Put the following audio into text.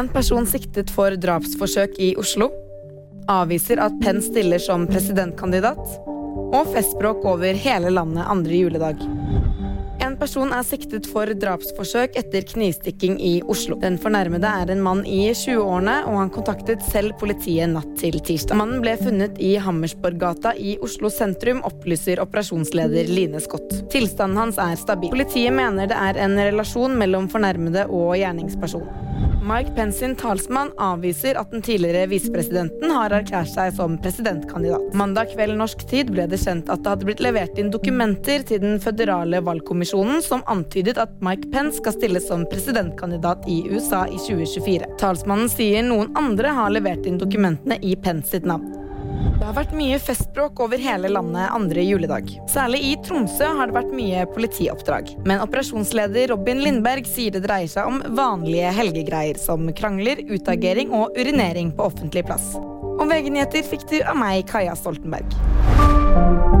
En person siktet for drapsforsøk i Oslo. Avviser at Penn stiller som presidentkandidat. Og festbråk over hele landet andre juledag. En person er siktet for drapsforsøk etter knivstikking i Oslo. Den fornærmede er en mann i 20-årene, og han kontaktet selv politiet natt til tirsdag. Mannen ble funnet i Hammersborggata i Oslo sentrum, opplyser operasjonsleder Line Scott. Tilstanden hans er stabil. Politiet mener det er en relasjon mellom fornærmede og gjerningsperson. Mike Pence sin talsmann avviser at den tidligere visepresidenten har erklært seg som presidentkandidat. Mandag kveld norsk tid ble det kjent at det hadde blitt levert inn dokumenter til den føderale valgkommisjonen som antydet at Mike Pence skal stilles som presidentkandidat i USA i 2024. Talsmannen sier noen andre har levert inn dokumentene i Pence sitt navn. Det har vært mye festbråk over hele landet andre juledag. Særlig i Tromsø har det vært mye politioppdrag. Men operasjonsleder Robin Lindberg sier det dreier seg om vanlige helgegreier som krangler, utagering og urinering på offentlig plass. Og VG-nyheter fikk du av meg, Kaja Stoltenberg.